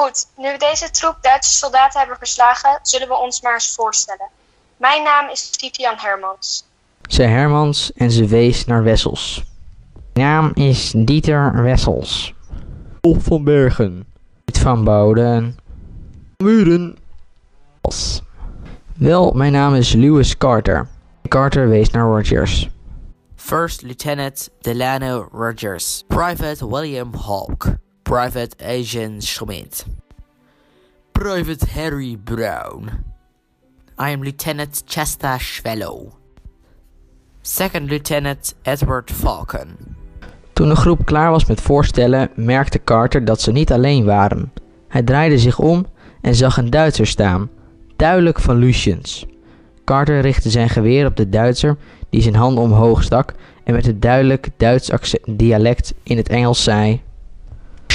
Goed, nu we deze troep Duitse soldaten hebben verslagen, zullen we ons maar eens voorstellen. Mijn naam is Titian Hermans. zei Hermans en ze wees naar Wessels. Mijn naam is Dieter Wessels. Of van Bergen. Piet van Bouden. Muren. Wel, mijn naam is Lewis Carter. Carter wees naar Rogers. First Lieutenant Delano Rogers, Private William Hawk, Private Agent Schmidt, Private Harry Brown. I am Lieutenant Chester Schwellow. Second Lieutenant Edward Falcon. Toen de groep klaar was met voorstellen, merkte Carter dat ze niet alleen waren. Hij draaide zich om en zag een Duitser staan, duidelijk van Luciens. Carter richtte zijn geweer op de Duitser die zijn handen omhoog stak en met een duidelijk Duits accent- dialect in het Engels zei: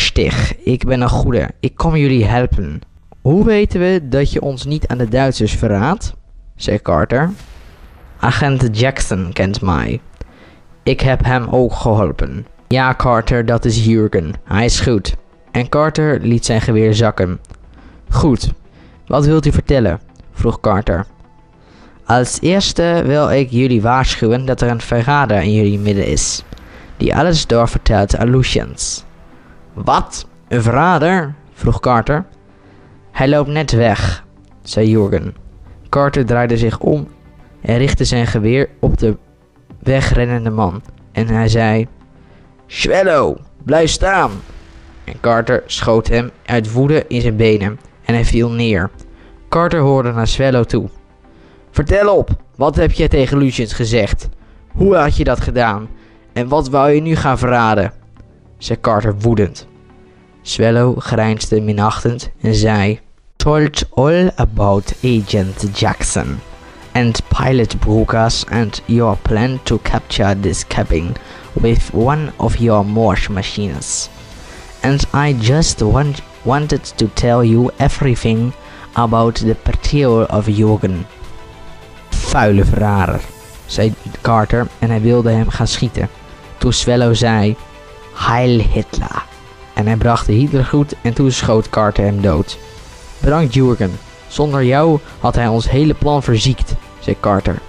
Stig, ik ben een goede, ik kom jullie helpen. Hoe weten we dat je ons niet aan de Duitsers verraadt? zei Carter. Agent Jackson kent mij. Ik heb hem ook geholpen. Ja, Carter, dat is Jurgen. Hij is goed. En Carter liet zijn geweer zakken. Goed. Wat wilt u vertellen? vroeg Carter. Als eerste wil ik jullie waarschuwen dat er een verrader in jullie midden is, die alles doorvertelt aan Lucians. Wat? Een verrader? vroeg Carter. Hij loopt net weg, zei Jurgen. Carter draaide zich om en richtte zijn geweer op de wegrennende man. En hij zei: Swallow, blijf staan! En Carter schoot hem uit woede in zijn benen en hij viel neer. Carter hoorde naar Swallow toe. Vertel op, wat heb je tegen Luciens gezegd? Hoe had je dat gedaan? En wat wou je nu gaan verraden? Zei Carter woedend. Swallow grijnsde minachtend en zei: Told all about Agent Jackson and Pilot Brugas and your plan to capture this cabin with one of your Morse machines. And I just want, wanted to tell you everything about the patrol of Jurgen. Vuile verrader, zei Carter en hij wilde hem gaan schieten. Toen Swallow zei, Heil Hitler. En hij bracht de Hitler goed en toen schoot Carter hem dood. Bedankt Jurgen, zonder jou had hij ons hele plan verziekt, zei Carter.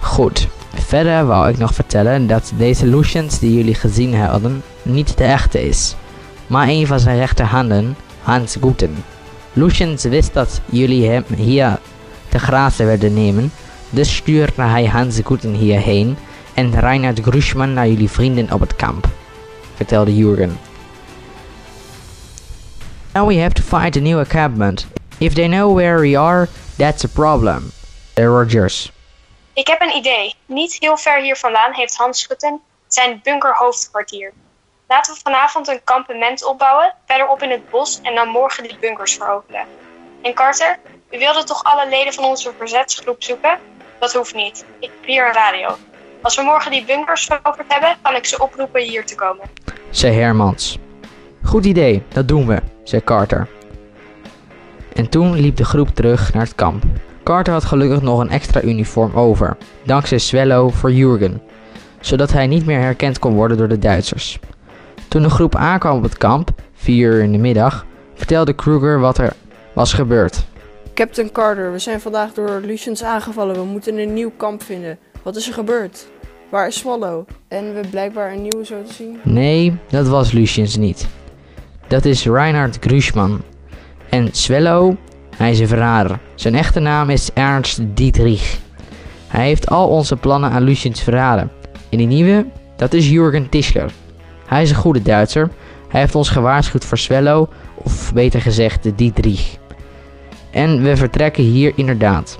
Goed, verder wou ik nog vertellen dat deze Lucians die jullie gezien hadden niet de echte is, maar een van zijn rechterhanden, Hans Guten. Lucians wist dat jullie hem hier te grazen wilden nemen, dus stuurde hij Hans Guten hierheen en Reinhard Gruschmann naar jullie vrienden op het kamp, vertelde Jurgen. Now we have to find a new encampment. If they know where we are, that's a problem. zei Rogers. Ik heb een idee. Niet heel ver hier vandaan heeft Hans Schutten zijn bunkerhoofdkwartier. Laten we vanavond een kampement opbouwen, verderop in het bos en dan morgen de bunkers veroveren. En Carter, u wilde toch alle leden van onze verzetsgroep zoeken? Dat hoeft niet. Ik heb hier een radio. Als we morgen die bunkers veroverd hebben, kan ik ze oproepen hier te komen. zei Hermans. Goed idee, dat doen we, zei Carter. En toen liep de groep terug naar het kamp. Carter had gelukkig nog een extra uniform over, dankzij Swallow voor Jurgen, zodat hij niet meer herkend kon worden door de Duitsers. Toen de groep aankwam op het kamp, vier uur in de middag, vertelde Kruger wat er was gebeurd. Captain Carter, we zijn vandaag door Lucians aangevallen. We moeten een nieuw kamp vinden. Wat is er gebeurd? Waar is Swallow? En we blijkbaar een nieuwe zo te zien. Nee, dat was Luciens niet. Dat is Reinhard Gruschmann. En Swallow, hij is een verrader. Zijn echte naam is Ernst Dietrich. Hij heeft al onze plannen aan Luciens verraden. En die nieuwe, dat is Jürgen Tischler. Hij is een goede Duitser. Hij heeft ons gewaarschuwd voor Swallow, of beter gezegd Dietrich. En we vertrekken hier inderdaad.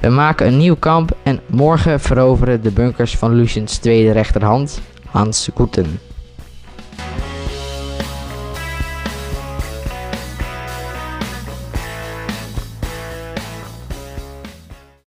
We maken een nieuw kamp en morgen veroveren de bunkers van Luciens tweede rechterhand, Hans Guten.